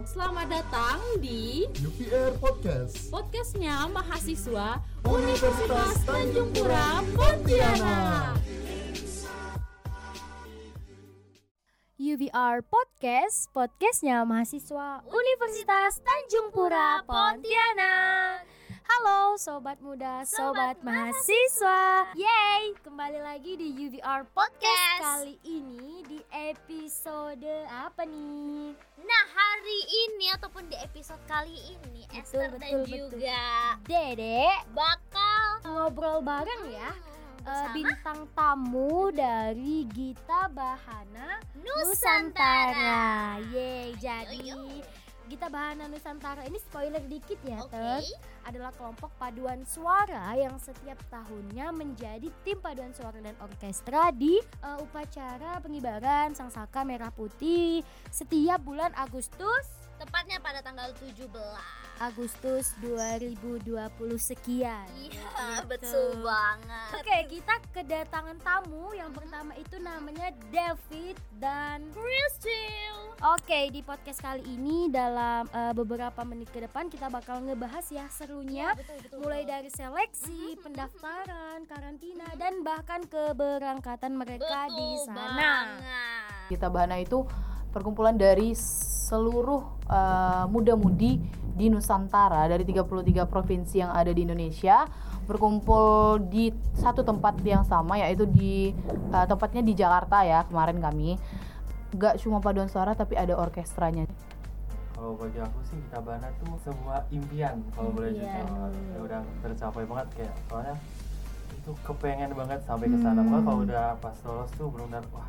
Selamat datang di UPR Podcast podcastnya mahasiswa Universitas Tanjung Pura Pontianak. UVR Podcast, podcastnya mahasiswa Universitas Tanjung Pura Pontianak. Halo sobat muda, sobat, mahasiswa. Yeay, kembali lagi di UVR Podcast. Podcast. Kali ini di episode apa nih? Nah hari ini ataupun di episode kali ini Esther dan betul, betul. juga Dede bakal ngobrol bareng ya. bersama bintang tamu dari Gita Bahana Nusantara. Yeay, jadi Yo, Gita Bahana Nusantara ini spoiler dikit ya. Ter. Adalah kelompok paduan suara yang setiap tahunnya menjadi tim paduan suara dan orkestra di eh, upacara pengibaran Sang Saka Merah Putih setiap bulan Agustus Tepatnya pada tanggal 17 Agustus 2020 sekian. Iya Gitu. betul banget Oke, kita kedatangan tamu. Yang pertama itu namanya David dan Crystal Oke, di podcast kali ini dalam eh, beberapa menit ke depan kita bakal ngebahas ya serunya betul, betul, mulai betul. dari seleksi, pendaftaran, karantina dan bahkan keberangkatan mereka Betul di sana. banget Gita Bahana itu perkumpulan dari seluruh eh, muda-mudi di Nusantara dari 33 provinsi yang ada di Indonesia berkumpul di satu tempat yang sama yaitu di eh, tempatnya di Jakarta ya kemarin kami gak cuma paduan suara tapi ada orkestranya Kalau bagi aku sih kita Bana tuh sebuah impian kalau boleh jujur. Ya udah tercapai banget kayak soalnya itu kepengen banget sampai ke sana. Hmm. Kalau udah pas lolos tuh benar-benar wah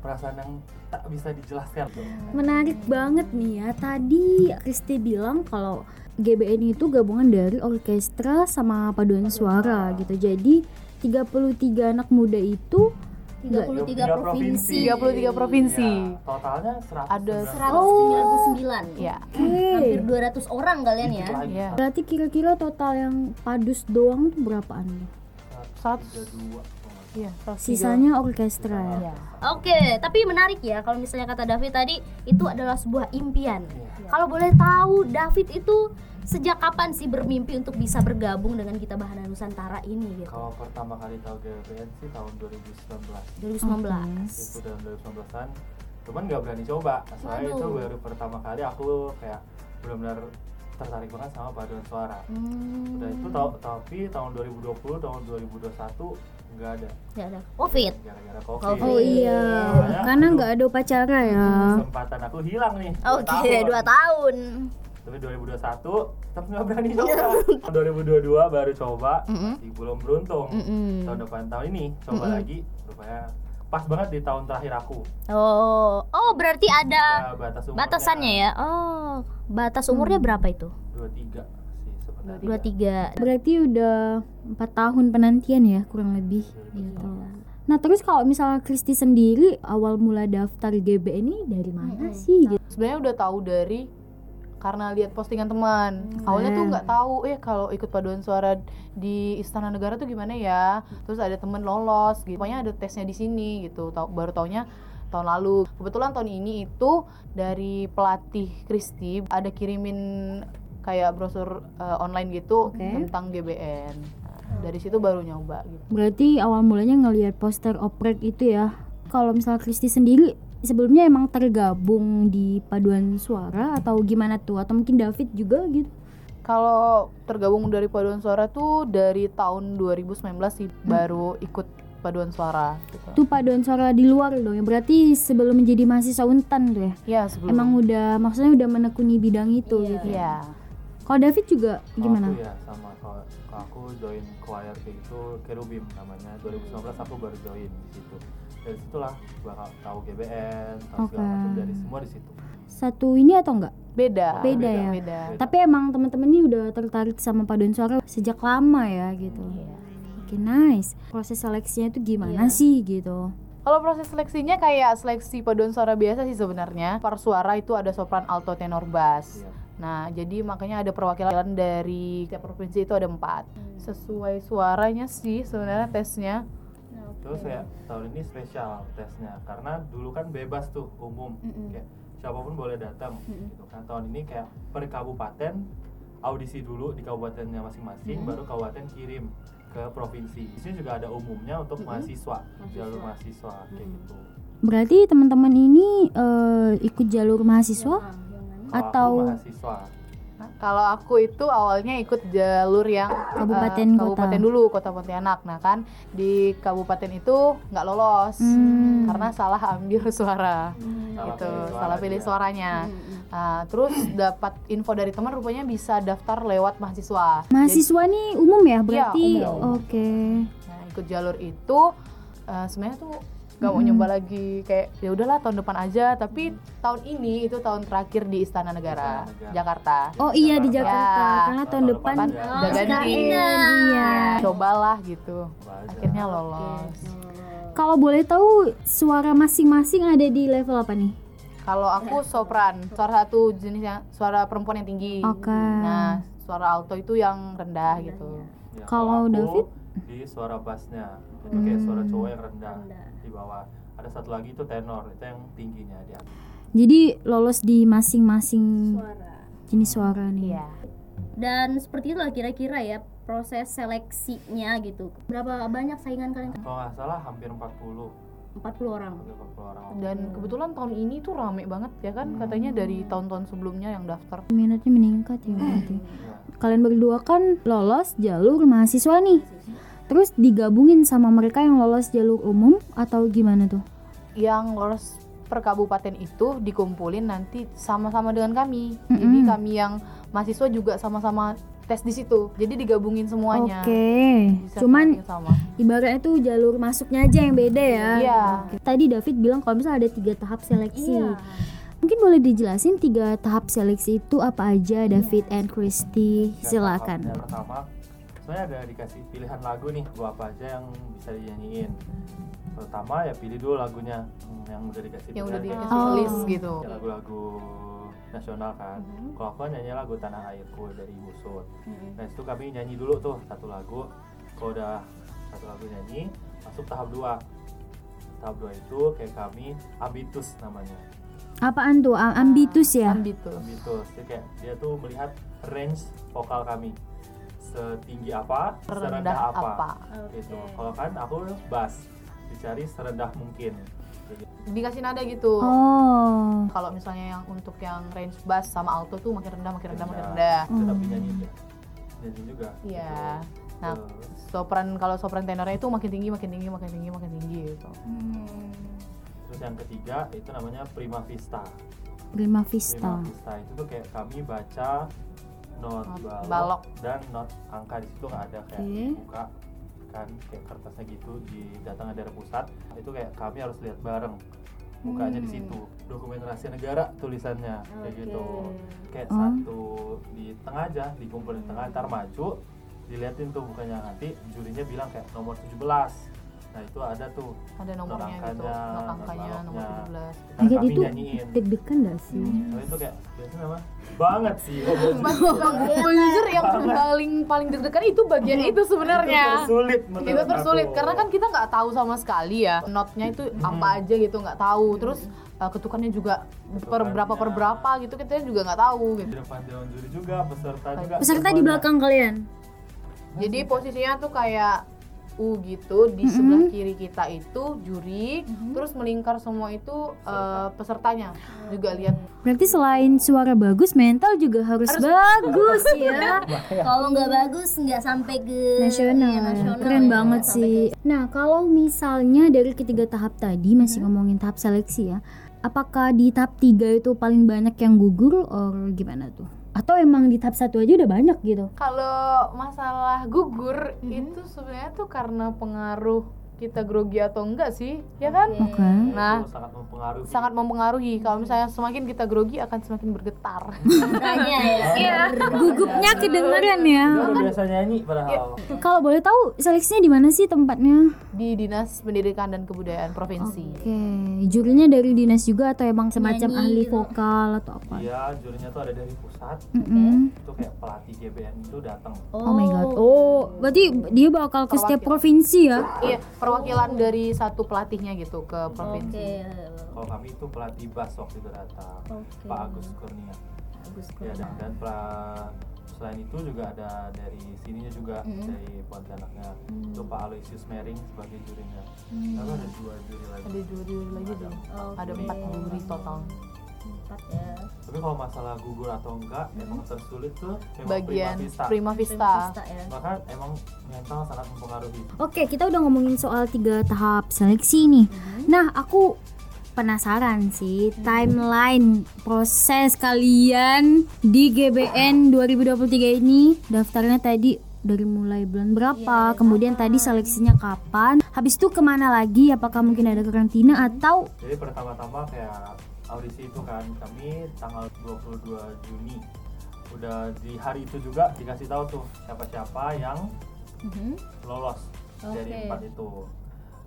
perasaan yang tak bisa dijelaskan. Tuh. Menarik banget nih ya. Tadi Kristi bilang kalau GBN itu gabungan dari orkestra sama paduan suara gitu. Jadi 33 anak muda itu 33 Tiga provinsi. 33 provinsi. Ya, totalnya 100 Ada 199 ya Hampir 200 orang kalian ya. Ya berarti kira-kira total yang padus doang tuh berapaan nih? 132 iya Sisanya orkestra ya. ya. Oke, tapi menarik ya kalau misalnya kata David tadi itu adalah sebuah impian. Iya. Kalau boleh tahu David itu sejak kapan sih bermimpi untuk bisa bergabung dengan kita Bahana Nusantara ini gitu? Kalau pertama kali tahu GBN sih tahun 2019 2019. itu dalam 2019an cuman nggak berani coba soalnya itu baru pertama kali aku kayak benar-benar tertarik banget sama paduan suara Hmm. udah itu tapi tahun 2020 tahun 2021 nggak ada Ya ada. Covid. gara-gara covid Covid. Oh iya, Makanya karena itu- nggak ada upacara ya. kesempatan aku hilang nih dua Oke, tahun. dua tahun. tapi 2021 tetap nggak berani coba 2022 baru coba Mm-mm. masih belum beruntung Mm-mm. tahun depan tahun ini coba Mm-mm. lagi rupanya pas banget di tahun terakhir aku Oh, oh berarti ada Ada batas umurnya batasannya ya? Oh, batas umurnya berapa itu? 23 sih sebenarnya Dua tiga. Berarti udah empat tahun penantian ya kurang lebih gitu. Nah terus kalau misalnya Kristi sendiri awal mula daftar GBN ini dari mana Mm-mm. sih? Gitu? sebenarnya udah tahu dari karena lihat postingan teman awalnya tuh nggak tahu eh kalau ikut paduan suara di Istana Negara tuh gimana ya terus ada temen lolos gitu pokoknya ada tesnya di sini gitu Tau- baru taunya tahun lalu kebetulan tahun ini itu dari pelatih Kristi ada kirimin kayak brosur eh, online gitu Oke. tentang GBN Nah, dari situ baru nyoba gitu Berarti awal mulanya ngelihat poster oprek itu ya. Kalau misalnya Kristi sendiri sebelumnya emang tergabung di paduan suara atau gimana tuh? Atau mungkin David juga gitu? Kalau tergabung dari paduan suara tuh dari tahun 2019 sih baru ikut paduan suara gitu. Itu paduan suara di luar dong ya. Berarti sebelum menjadi mahasiswa Untan tuh ya. Ya sebelum Emang udah maksudnya udah menekuni bidang itu Iya. gitu. Iya. Kalau David juga gimana? aku ya sama kalau aku join choir kayak gitu Kerubim namanya 2019 aku baru join di situ dari situlah bakal tahu GBN tahu segala Oke. macam dari semua di situ Satu ini atau enggak? Beda. Beda ya? Beda. Tapi emang teman-teman ini udah tertarik sama paduan suara sejak lama ya gitu. Iya. Oke, nice. Proses seleksinya itu gimana Iya. sih gitu? Kalau proses seleksinya kayak seleksi paduan suara biasa sih sebenarnya. Per suara itu ada sopran, alto, tenor, bass. Iya. Nah, jadi makanya ada perwakilan dari tiap provinsi itu ada empat. Sesuai suaranya sih sebenarnya tesnya. terus ya tahun ini spesial tesnya karena dulu kan bebas tuh umum. Mm-mm. kayak siapa pun boleh datang gitu kan. Tahun ini kayak per kabupaten audisi dulu di kabupatennya masing-masing baru kabupaten kirim ke provinsi. Di sini juga ada umumnya untuk mahasiswa jalur mahasiswa kayak gitu. Berarti teman-teman ini eh, ikut jalur mahasiswa? Kalau atau mahasiswa Nah, kalau aku itu awalnya ikut jalur yang Kabupaten, kota. kabupaten dulu kota Pontianak. Nah kan di kabupaten itu nggak lolos Hmm. karena salah ambil suara, Salah gitu, pilih suara salah pilih dia. suaranya. Nah, terus dapat info dari teman rupanya bisa daftar lewat mahasiswa. Jadi- mahasiswa nih umum ya berarti? umum. Oke. Nah, ikut jalur itu eh, sebenarnya tuh gak mau nyoba lagi kayak ya udahlah tahun depan aja tapi tahun ini itu tahun terakhir di Istana Negara, Istana Negara. Jakarta. Oh iya di Jakarta. Jakarta Ya. karena tahun Tahun depan depan Udah Ya. ganti. Iya. Cobalah gitu. Akhirnya lolos. Kalau boleh tahu suara masing-masing ada di level apa nih? Kalau aku sopran, suara satu jenisnya suara perempuan yang tinggi. Oke. Nah, suara alto itu yang rendah gitu. Ya, Kalau David? di suara bassnya itu kayak suara Hmm. cowok yang rendah di bawah ada satu lagi itu tenor itu yang tingginya di atas Jadi lolos di masing-masing jenis suara nih. Iya. Dan seperti itulah kira-kira ya proses seleksinya gitu. Berapa banyak saingan kalian? kalau nggak salah hampir 40 40 orang. hampir 40 orang Dan kebetulan tahun ini tuh rame banget ya kan katanya dari tahun-tahun sebelumnya yang daftar. Minatnya meningkat ya berarti. Ya. Kalian berdua kan lolos jalur mahasiswa nih. Terus digabungin sama mereka yang lolos jalur umum atau gimana tuh? Yang lolos per kabupaten itu dikumpulin nanti sama-sama dengan kami. Jadi Mm-mm. kami yang mahasiswa juga sama-sama tes di situ. Jadi digabungin semuanya. Oke. Bisa Cuman yang sama. ibaratnya tuh jalur masuknya aja yang beda ya. Iya. Oke. Tadi David bilang kalau misalnya ada tiga tahap seleksi. Iya. Mungkin boleh dijelasin tiga tahap seleksi itu apa aja David and Christy? Silakan. tahapnya pertama sebenarnya ada dikasih pilihan lagu nih gua apa aja yang bisa dinyanyiin. Pertama ya pilih dulu lagunya hmm, yang udah dikasih Yang udah pilihan, dikasih Oh. list gitu. Ya, lagu-lagu nasional kan. Kalau aku nyanyi lagu tanah airku dari Ibu Sud. Nah itu kami nyanyi dulu tuh satu lagu. Kalau udah satu lagu nyanyi masuk tahap dua. Tahap dua itu kayak kami abitus namanya. Apaan tuh? Ambitus ya? Ambitus. abitus Jadi kayak dia tuh melihat range vokal kami setinggi apa Serendah serendah apa, apa. gitu kalau kan aku bass dicari serendah mungkin Dikasih nada gitu. Oh. Kalau misalnya yang untuk yang range bass sama alto tuh makin rendah, makin rendah, makin rendah. rendah. Tetap Hmm. nyanyi juga nyanyi juga Iya. gitu. Nah, sopran kalau sopran tenornya itu makin tinggi, makin tinggi, makin tinggi, makin tinggi gitu. terus yang ketiga itu namanya prima vista Prima prima Vista. vista itu tuh kayak kami baca not Not balok, balok. dan not angka. Di situ nggak ada kayak Oke. buka kan kayak kertasnya gitu di datang dari pusat. Itu kayak kami harus lihat bareng bukanya di situ. Dokumen rahasia negara tulisannya kayak gitu. Kayak Oh. satu di tengah aja dikumpulin di tengah ntar maju diliatin tuh bukannya nanti jurinya bilang kayak nomor 17 nah itu ada tuh Ada nomornya gitu, angkanya, nomor baloknya. 17. Ntar Kayak kami itu deg-degan gak sih? tapi itu kayak biasanya apa banget sih Jujur yang paling paling deg-degan itu bagian itu sebenarnya. itu tersulit menurut Itu tersulit aku. karena kan kita nggak tahu sama sekali ya notnya itu apa aja gitu nggak tahu. Terus uh, ketukannya juga per berapa per berapa gitu kita juga nggak tahu di gitu. depan dewan juri juga peserta juga Peserta di belakang kalian. Jadi posisinya tuh kayak U gitu di sebelah kiri kita itu juri, terus melingkar semua itu uh, pesertanya juga lihat Berarti selain suara bagus, mental juga harus, bagus ya. Kalau nggak bagus nggak sampai ke Nasional. Iya, nasional Keren ya. banget Sampai sih. Nah, kalau misalnya dari ketiga tahap tadi masih ngomongin tahap seleksi ya. Apakah di tahap 3 itu paling banyak yang gugur or gimana tuh? Atau emang di tahap satu aja udah banyak gitu? Kalau masalah gugur itu sebenarnya tuh karena pengaruh kita grogi atau enggak sih, ya kan? Oke. Nah, itu sangat mempengaruhi sangat mempengaruhi. Kalau misalnya semakin kita grogi akan semakin bergetar. Makanya ya. Iya, gugupnya kedengeran ya. Udah biasa nyanyi padahal Kalau boleh tahu seleksinya di mana sih tempatnya? Di Dinas Pendidikan dan Kebudayaan Provinsi. Oke, jurinya dari dinas juga atau emang semacam Penyanyi ahli gitu. vokal atau apa? iya jurinya tuh ada dari pusat Mm-mm. itu kayak pelatih GBN itu datang Oh my god. Oh, berarti dia bakal ke setiap provinsi ya? Iya, perwakilan dari satu pelatihnya gitu ke Oke. provinsi. Kalau kami itu pelatih bas waktu itu datang, Oke. Pak Agus Kurnia. Bagus Ya, dan, dan pra- selain itu juga ada dari sininya juga dari Pontianaknya itu Pak Aloysius Mering sebagai jurinya. Lalu ada dua juri lagi. Ada juri lagi. Ada Oke. empat juri total. Ya. Tapi kalau masalah gugur atau enggak, emang tersulit tuh memang Bagian Prima Vista. Prima Vista. Vista ya. Bahkan emang mental sangat mempengaruhi. Oke, kita udah ngomongin soal tiga tahap seleksi nih. Nah, aku penasaran sih timeline proses kalian di GBN 2023 ini. Daftarnya tadi dari mulai bulan berapa, kemudian tadi seleksinya kapan, habis itu ke mana lagi? Apakah mungkin ada karantina atau Jadi pertama-tama kayak audisi itu kan kami tanggal 22 Juni udah di hari itu juga dikasih tahu tuh siapa-siapa yang lolos dari Oke. empat itu.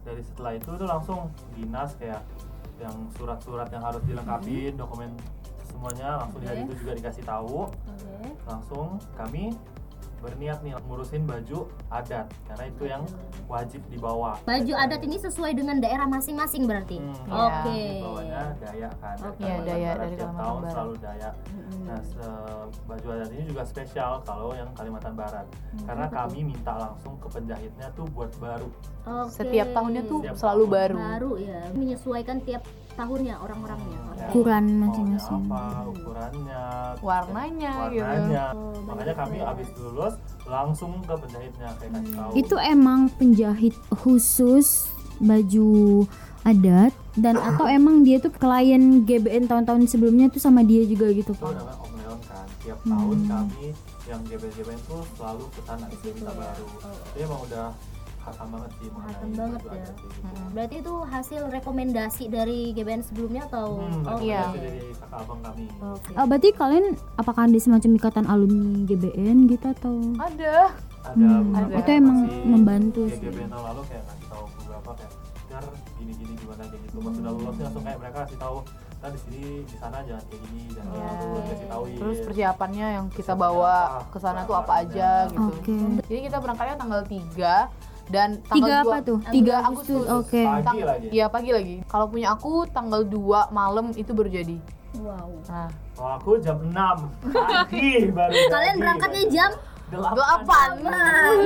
Dari setelah itu tuh langsung dinas kayak yang surat-surat yang harus dilengkapi, dokumen semuanya langsung di hari itu juga dikasih tahu. Oke. Langsung kami berniat nih ngurusin baju adat karena itu yang wajib dibawa. Baju adat ini sesuai dengan daerah masing-masing berarti. Hmm, Oke. ya, Bawanya Daya kan. Oke. Iya, Kalimantan Daya dari tiap Kalimantan tahun Barat. selalu Daya. Nah, se- baju adat ini juga spesial kalau yang Kalimantan Barat. Karena kami minta langsung ke penjahitnya tuh buat baru. Oke. Setiap tahunnya tuh Setiap selalu tahun. baru. baru ya, menyesuaikan tiap tahunnya orang-orangnya. Ya. Ukuran masing-masing. Apa, ukurannya, Warnanya gitu. warnanya. Oh, Makanya kami habis lulus langsung ke penjahitnya kayak kasih tahu. itu emang penjahit khusus baju adat dan atau emang dia tuh klien GBN tahun-tahun sebelumnya tuh sama dia juga gitu itu Pak? namanya Om Leon kan tiap Hmm. tahun kami yang GBN-GBN tuh selalu isi Gitu kita ya. baru Oh. dia emang udah hatam banget sih mengenai Hatam banget ya. adat gitu. Berarti itu hasil rekomendasi dari GBN sebelumnya atau? Hmm, Oke. iya. rekomendasi dari kakak abang kami. Oke. Oh, berarti kalian apakah ada semacam ikatan alumni GBN gitu atau? Ada. Ada Hmm, beberapa itu emang masih membantu kayak sih. GBN tahun lalu kayak ngasih tahu beberapa kayak jar gini-gini gimana kayak gitu. Pas udah lulus langsung kayak mereka kasih tahu nah di sini di sana jangan kayak gini jangan Iya. kayak gitu kasih tahu Terus persiapannya yang kita Persiapannya bawa ke sana tuh apa aja gitu. Oke. Jadi kita berangkatnya tanggal 3 dan tanggal Tiga apa 2 tuh? 3 Tiga Agustus. Oke. Pagi Tang- lagi. Iya pagi lagi. Kalau punya aku tanggal 2 malam itu baru jadi. Wow. Nah, Kalau aku jam 6 pagi baru. Kalian berangkatnya jam delapan.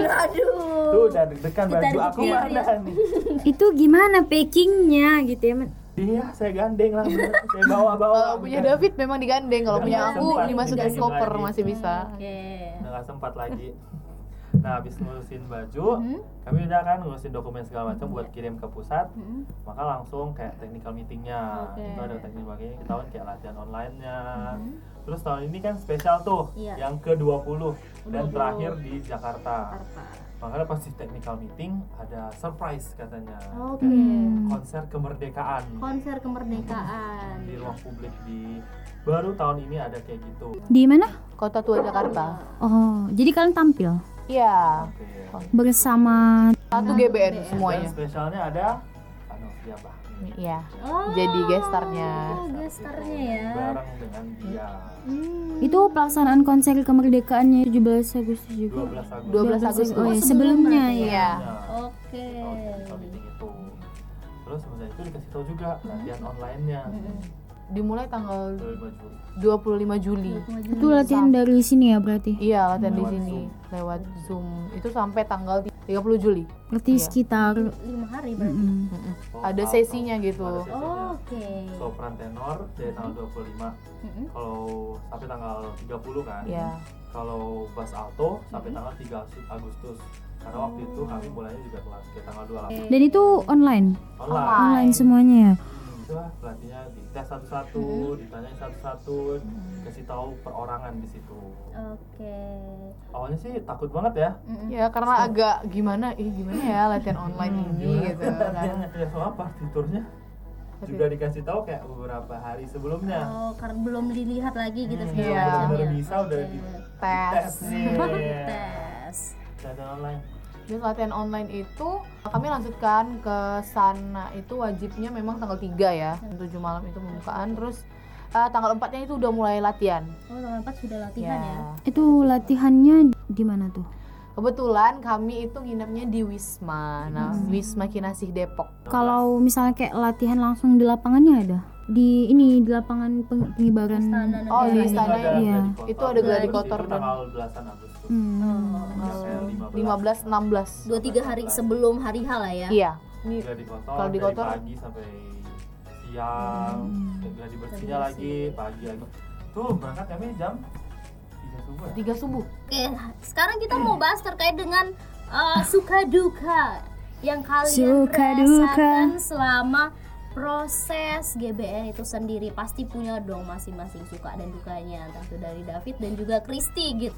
Aduh. Tuh udah deg-degan baju aku mana nih? Itu gimana packingnya gitu ya? Men? Iya, saya gandeng lah, saya bawa-bawa. Kalau punya David memang digandeng, kalau punya aku dimasukin koper masih bisa. Oke. Udah gak sempat lagi. Nah, habis ngurusin baju, Mhm. kami udah kan ngurusin dokumen segala macam buat kirim ke pusat. Mhm. Maka langsung kayak technical meetingnya. Oke. Itu ada technical meeting, kita kan kayak latihan online-nya. Mhm. Terus tahun ini kan spesial tuh, Iya. yang ke-20 dan 20. terakhir di Jakarta. Jakarta. Makanya pas di technical meeting ada surprise katanya. Oke. Hmm. Konser kemerdekaan. Konser kemerdekaan. di ruang publik di baru tahun ini ada kayak gitu. Di mana? Kota Tua Jakarta. Oh, jadi kalian tampil Iya. Bersama Satu GBN Dan semuanya. spesialnya ada Anovia Bah. Iya. Oh, Jadi gestarnya. gestarnya ya. Bareng dengan dia. Hmm. itu pelaksanaan konser kemerdekaannya 17 Agustus juga. 12 Agustus. 12 12 Agustus. Oh, ya, Sebelum sebelumnya berarti ya. Iya. Oke. Meeting itu. Terus semenjak itu dikasih tahu juga latihan online-nya. Dimulai tanggal 25 Juli. 25 Juli. Itu latihan dari sini ya berarti. Iya, latihan di Lewat sini Zoom. lewat Zoom. Itu sampai tanggal 30 Juli. Berarti Iya. sekitar Lima hari berarti. mm, Oh, Ada alto. sesinya gitu. Ada sesinya. Oke. Sopran tenor dari tanggal 25. Mm-mm. Kalau sampai tanggal 30 kan. Iya. Kalau bass alto sampai tanggal 3 Agustus. Karena waktu itu kami mulainya juga kayak tanggal 28 Dan itu online. online. Online semuanya ya. Hmm, itu lah pelatihnya dites satu-satu, ditanyain satu-satu, kasih tahu perorangan di situ. Oke. Awalnya sih takut banget ya. Mm-mm. Ya karena agak gimana, ih gimana ya latihan online ini gitu. Kan. Latihannya ya soal partiturnya juga dikasih tahu kayak beberapa hari sebelumnya. Oh, karena belum dilihat lagi gitu Hmm, segala iya. macam ya. bisa udah di Tes. tes nih. Tes. Latihan online. Terus latihan online itu kami lanjutkan ke sana itu wajibnya memang tanggal 3 ya. 7 malam itu pembukaan terus eh, tanggal 4-nya itu udah mulai latihan. Oh, tanggal 4 sudah latihan ya. Itu latihannya di mana tuh? kebetulan kami itu nginepnya di Wisma nah Wisma Kinasih Depok Kalau misalnya kayak latihan langsung di lapangannya ada di ini di lapangan peng- pengibaran. oh di istana ada Iya. Itu ada gladi kotor. dan- tanggal belasan Agustus. Hmm. Sampai 15. 15 16 dua tiga hari sebelum hari H lah ya? Iya. Ini Kalau di kotor- pagi sampai siang gladi bersihnya lagi pagi lagi. Tuh berangkat kami jam 3 subuh ya? Tiga subuh. Oke, sekarang kita mau bahas terkait dengan uh, suka duka yang kalian Suka rasakan duka. selama proses GBN itu sendiri pasti punya dong masing-masing suka dan dukanya entah itu dari David dan juga Kristi gitu.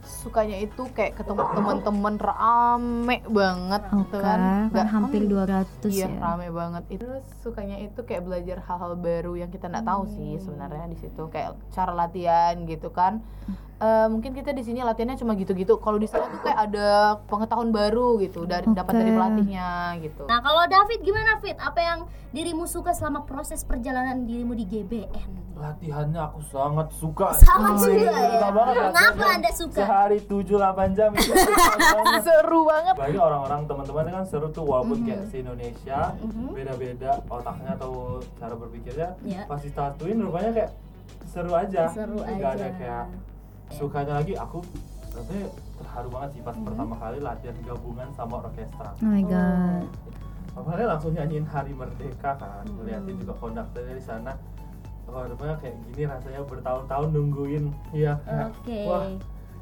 sukanya itu kayak ketemu teman-teman rame banget gitu kan, Nggak- hampir hmm, 200 iya ya. rame banget. Itu Terus sukanya itu kayak belajar hal-hal baru yang kita nggak tahu sih sebenarnya di situ. Kayak cara latihan gitu kan. Eh, mungkin kita di sini latihannya cuma gitu-gitu. Kalau di sana tuh kayak ada pengetahuan baru gitu dari dapat dari pelatihnya gitu. Nah, kalau David gimana Fit? Apa yang dirimu suka selama proses perjalanan dirimu di GBN? latihannya aku sangat suka Sangat Oh, suka ya. banget Kenapa. Anda suka? sehari 7-8 jam itu banget. seru banget bagi orang-orang teman-teman kan seru tuh walaupun Mhm. kayak se Indonesia beda-beda otaknya atau cara berpikirnya Ya. pas disatuin rupanya kayak seru aja Seru ada aja. kayak sukanya lagi aku tapi terharu banget sih pas Mhm. pertama kali latihan gabungan sama orkestra Oh my god. Apalagi langsung nyanyiin Hari Merdeka kan, Mhm. ngeliatin juga konduktornya di sana. Oh, rupanya kayak gini rasanya bertahun-tahun nungguin. Iya. kayak, Oke. Wah,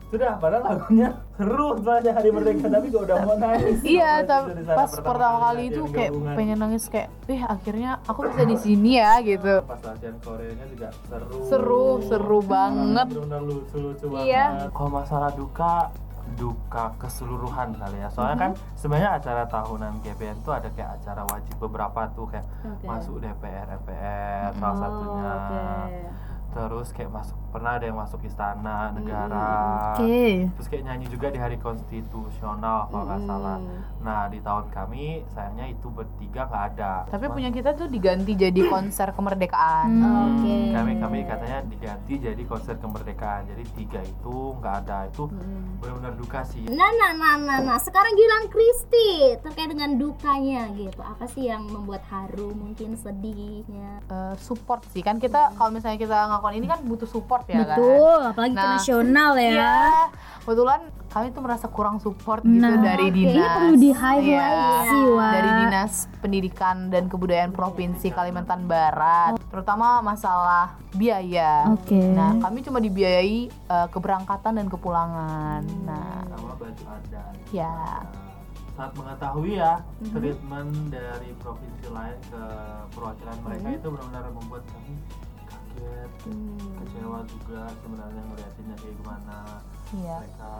sudah padahal lagunya seru sebenarnya Hari Merdeka tapi kok udah mau nangis. Iya, tapi pas pertama kali itu kayak gabungan. pengen nangis kayak, eh akhirnya aku bisa di sini ya gitu. pas latihan Koreanya juga seru. Seru, seru banget. Benar lucu-lucu Iya. banget. Kalau masalah duka duka keseluruhan kali ya soalnya kan Mhm. sebenarnya acara tahunan GBN tuh ada kayak acara wajib beberapa tuh kayak Oke. masuk DPR MPR salah Oh, satunya oke. terus kayak masuk pernah ada yang masuk istana negara Oke. terus kayak nyanyi juga di hari konstitusional kalau nggak salah Mm. nah di tahun kami sayangnya itu bertiga nggak ada Tapi Cuman- punya kita tuh diganti jadi konser kemerdekaan. Hmm. Oke. kami kami katanya diganti jadi konser kemerdekaan jadi tiga itu nggak ada itu benar-benar duka sih Nah, nah, nah, nah, nah. Sekarang giliran Kristi terkait dengan dukanya gitu. Apa sih yang membuat haru, mungkin sedihnya? Eh, support sih kan kita kalau misalnya kita ngakuin ini kan butuh support ya kan. Betul, apalagi ke Nah, nasional ya. Iya. Kebetulan kami tuh merasa kurang support gitu Nah, dari oke. dinas. Ini perlu di highlight Iya. sih, Wak. Dari dinas pendidikan dan kebudayaan provinsi Kalimantan Barat, terutama masalah biaya. Oke. Nah, kami cuma dibiayai eh, keberangkatan dan kepulangan. Nah, sama baju adat ya. Nah, saat mengetahui ya treatment dari provinsi lain ke perwakilan mereka itu benar-benar membuat kami kaget kecewa juga sebenarnya ngeliatinnya kayak gimana Iya. mereka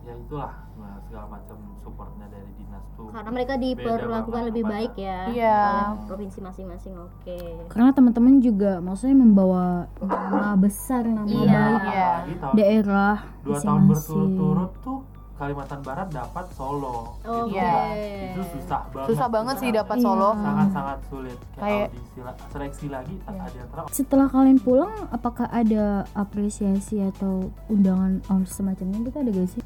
ya itulah nah, segala macam supportnya dari dinas tuh Karena mereka diperlakukan lebih sama baik ya Iya. oleh provinsi masing-masing. Oke. Karena teman-teman juga maksudnya membawa nama besar, nama Iya. baik Iya. Daerah dua tahun berturut-turut tuh Kalimantan Barat dapat Solo Oke. gitu. Iya. itu susah banget Susah banget sih dapat Iya. solo. sangat-sangat sulit kayak, la- seleksi lagi tak Iya. ada yang terang Setelah kalian pulang, apakah ada apresiasi atau undangan or semacamnya gitu ada gak sih?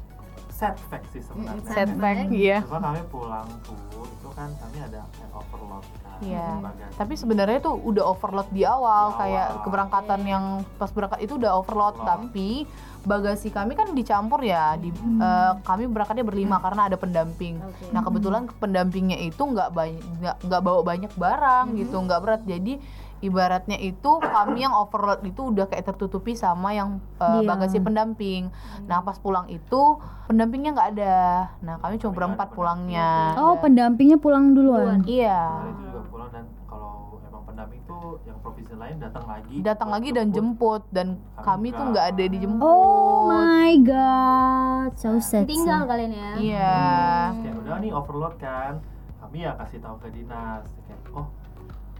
Set fact sih sebenarnya Setback, iya. Cuma kami pulang tuh itu kan kami ada kayak overload kan Iya. bagasi. Tapi sebenarnya tuh udah overload di awal, Di kayak awal. keberangkatan yang pas berangkat itu udah overload, Overload. tapi bagasi kami kan dicampur ya. Di eh, kami berangkatnya berlima karena ada pendamping. Oke. Nah kebetulan pendampingnya itu nggak banyak nggak nggak bawa banyak barang gitu, nggak berat. Jadi ibaratnya itu kami yang overload itu udah kayak tertutupi sama yang uh, Iya. bagasi pendamping. Nah pas pulang itu pendampingnya nggak ada. Nah kami cuma berempat pulangnya. Oh, pendampingnya pulang duluan. Iya. Itu juga pulang dan kalau emang pendamping tuh yang provinsi lain datang lagi Datang lagi dan jemput dan Kami kami tuh enggak. nggak ada dijemput. Oh my god, so sad. Tinggal kalian ya. Iya. Terus kayak udah nih overload kan kami ya kasih tahu ke dinas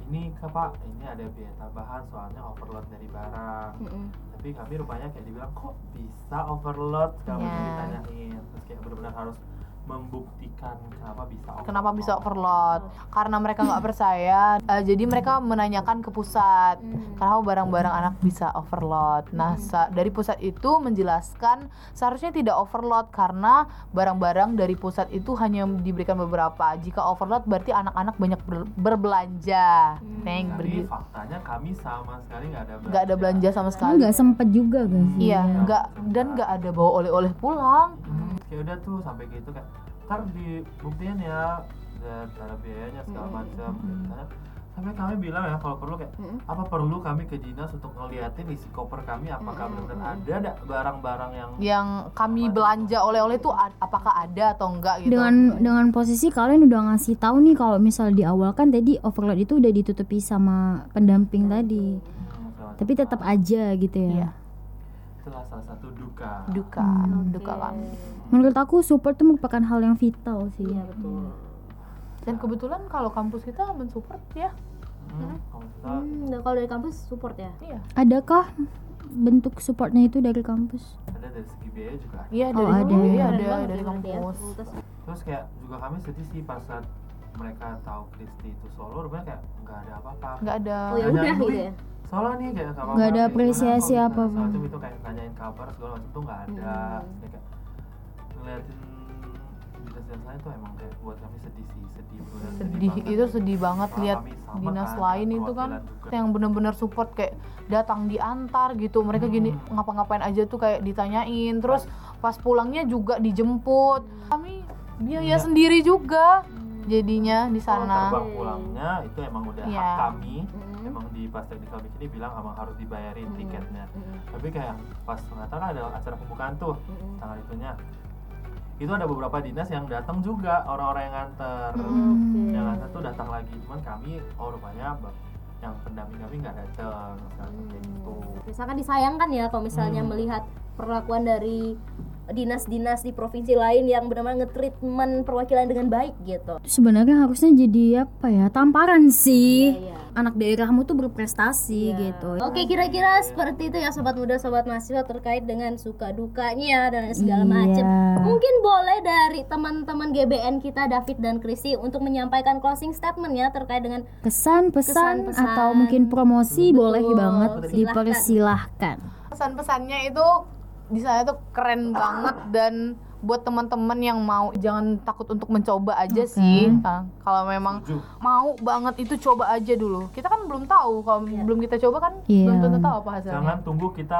ini kak pak ini ada biaya tambahan soalnya overload dari barang Mm-mm. tapi kami rupanya kayak dibilang kok bisa overload macam Iya. ditanyain terus kayak benar-benar harus membuktikan kenapa bisa overload. Kenapa bisa overload? Karena mereka nggak percaya, eh, jadi mereka menanyakan ke pusat. Kenapa barang-barang anak bisa overload? Nah, sa- dari pusat itu menjelaskan seharusnya tidak overload karena barang-barang dari pusat itu hanya diberikan beberapa. Jika overload berarti anak-anak banyak ber- berbelanja. Neng, Tapi bergi- faktanya kami sama sekali nggak ada belanja. nggak ada belanja sama Kan sekali. nggak sempet juga gak sih? Iya, nggak dan nggak ada bawa oleh-oleh pulang. Hmm, ya udah tuh sampai gitu kan. Ntar dibuktiin ya dan ada biayanya segala macam. Nah, Sampai kami bilang ya kalau perlu kayak apa perlu kami ke dinas untuk ngeliatin isi koper kami apakah benar-benar ada ada barang-barang yang Yang kami belanja oleh-oleh tuh apakah ada atau enggak gitu. Dengan dengan posisi kalian udah ngasih tahu nih kalau misal di awal kan tadi overload itu udah ditutupi sama pendamping tadi. Hmm, segala Tapi tetap aja gitu ya. Iya. Itulah salah satu duka. duka, duka kami. Menurut aku support itu merupakan hal yang vital sih. Iya betul. Dan kebetulan kalau kampus kita mensupport ya. Hmm, Hmm, nah kalau dari kampus support ya. Iya. Adakah bentuk supportnya itu dari kampus? ada dari segi biaya juga ada. Iya Oh, dari ada. kampus, iya, ada dari ya. kampus. Terus, Terus kayak juga kami sedih sih pas saat mereka tahu Kristi itu solo, rupanya kayak nggak ada apa-apa. Nggak ada. oh ya udah gitu ya. Solo nih kayak nggak apa-apa. Ada apresiasi bisa apa-apa. segala macam itu kayak nanyain kabar segala macam tuh nggak ada. Hmm. Kayak, ngeliatin dinas-dinas lain tuh emang kayak buat kami sedih sih, sedih bener Sedih banget. itu sedih banget lihat dinas kan, lain itu kan juga. yang bener-bener support kayak datang diantar gitu. Mereka gini Hmm. ngapa-ngapain aja tuh kayak ditanyain. Terus pas pulangnya juga dijemput. Kami biaya Iya. sendiri juga jadinya di Kalau sana. terbang pulangnya itu emang udah Iya. hak kami. Hmm. Emang di pas technical meeting ini bilang emang harus dibayarin Hmm. tiketnya. Hmm. Tapi kayak pas ternyata kan ada acara pembukaan tuh Hmm. tanggal itunya. Itu ada beberapa dinas yang datang juga orang-orang yang nganter. Oke. Yang nganter tuh datang lagi, cuman kami oh rupanya yang pendamping kami nggak datang misalnya kayak gitu. Misalkan disayangkan ya kalau misalnya Hmm. melihat perlakuan dari dinas-dinas di provinsi lain yang benar-benar nge-treatment perwakilan dengan baik gitu. Sebenarnya harusnya jadi apa ya? Tamparan sih. Iya. Anak daerahmu tuh berprestasi Iya. gitu. Oke, kira-kira seperti itu ya sobat muda, sobat mahasiswa terkait dengan suka dukanya dan segala Iya. macam. Mungkin boleh dari teman-teman GBN kita David dan Kristi untuk menyampaikan closing statement ya terkait dengan Kesan, pesan, Kesan-pesan. atau mungkin promosi Betul. boleh banget Silahkan. dipersilahkan. Pesan-pesannya itu di sana tuh keren banget dan buat teman-teman yang mau jangan takut untuk mencoba aja Oke. sih. Nah, kalau memang Setuju. mau banget itu coba aja dulu. Kita kan belum tahu kalau belum kita coba kan Iya. belum tentu tahu apa hasilnya. Jangan tunggu kita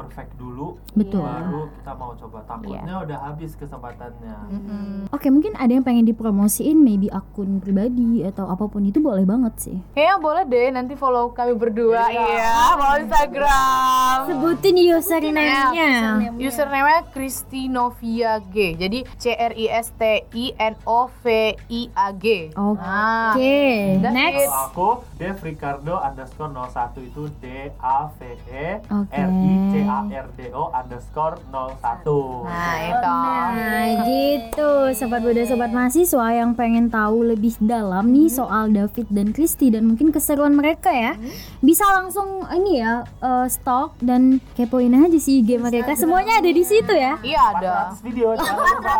perfect dulu Betul. baru kita mau coba. Takutnya udah habis kesempatannya. Mm-mm. Oke, mungkin ada yang pengen dipromosiin, maybe akun pribadi atau apa pun itu boleh banget sih. Kayaknya boleh deh nanti follow kami berdua iya, follow Instagram. Sebutin username-nya. Username-nya Kristinovia G. Jadi C R I S T I N O V I A G. Oke, Nah, next. Kalau aku Dev Ricardo underscore 01 itu D A V E Oke. R I C A R D O underscore 01. Nah, itu. Nah gitu Sobat Muda Sobat Mahasiswa yang pengen tahu lebih dalam nih soal David dan Kristi Dan mungkin keseruan mereka ya Bisa langsung ini ya eh, stalk dan kepoin aja sih IG mereka Semuanya ada di situ ya Iya ada. 400 video jangan lupa.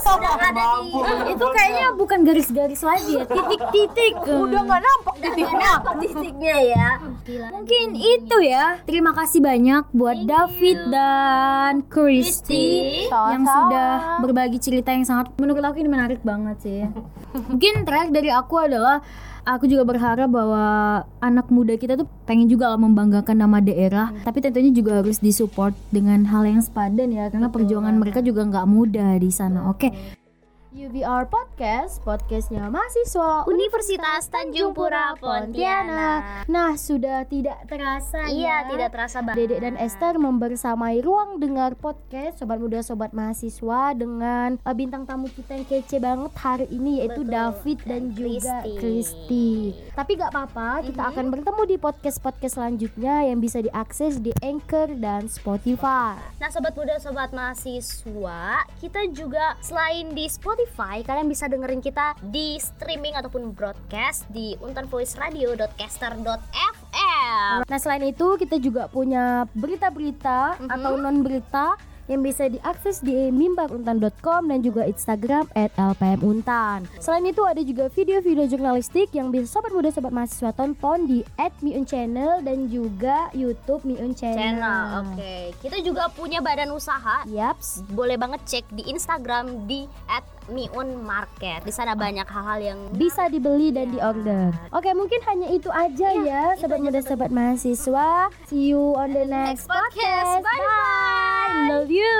sudah ada di Itu kayaknya bukan garis-garis lagi ya Titik-titik Udah nggak nampak titiknya. statistiknya ya. Mungkin itu ya Terima kasih banyak buat David dan Kristi yang sudah berbagi cerita yang sangat menurut aku ini menarik banget sih. Mungkin terakhir dari aku adalah aku juga berharap bahwa anak muda kita tuh pengen juga lah membanggakan nama daerah, tapi tentunya juga harus disupport dengan hal yang sepadan ya karena perjuangan mereka juga nggak mudah di sana. Oke. UBR Podcast, podcastnya mahasiswa Universitas Tanjung Pura Pontianak. Nah, sudah tidak terasa Iya, ya. tidak terasa banget. Dedek dan Esther membersamai ruang dengar podcast Sobat Muda Sobat Mahasiswa dengan uh, bintang tamu kita yang kece banget hari ini yaitu Betul. David dan, juga Kristi. Tapi gak apa-apa, kita akan bertemu di podcast-podcast selanjutnya yang bisa diakses di Anchor dan Spotify. Nah, sobat muda, sobat mahasiswa, kita juga selain di Spotify, kalian bisa dengerin kita di streaming ataupun broadcast di untanvoiceradio.caster.fm. Nah, selain itu kita juga punya berita-berita atau non berita yang bisa diakses di mimbaruntan.com dan juga Instagram at lpmuntan. Selain itu ada juga video-video jurnalistik yang bisa sobat muda sobat mahasiswa tonton di at Miun Channel dan juga YouTube Miun Channel. channel. Oke, kita juga punya badan usaha. Yaps. Boleh banget cek di Instagram di @miunmarket. Di sana banyak hal-hal yang bisa dibeli dan diorder. Oke, mungkin hanya itu aja ya, itu sobat muda, sobat sobat mahasiswa. See you on the next, next podcast. podcast. Bye bye. Love you.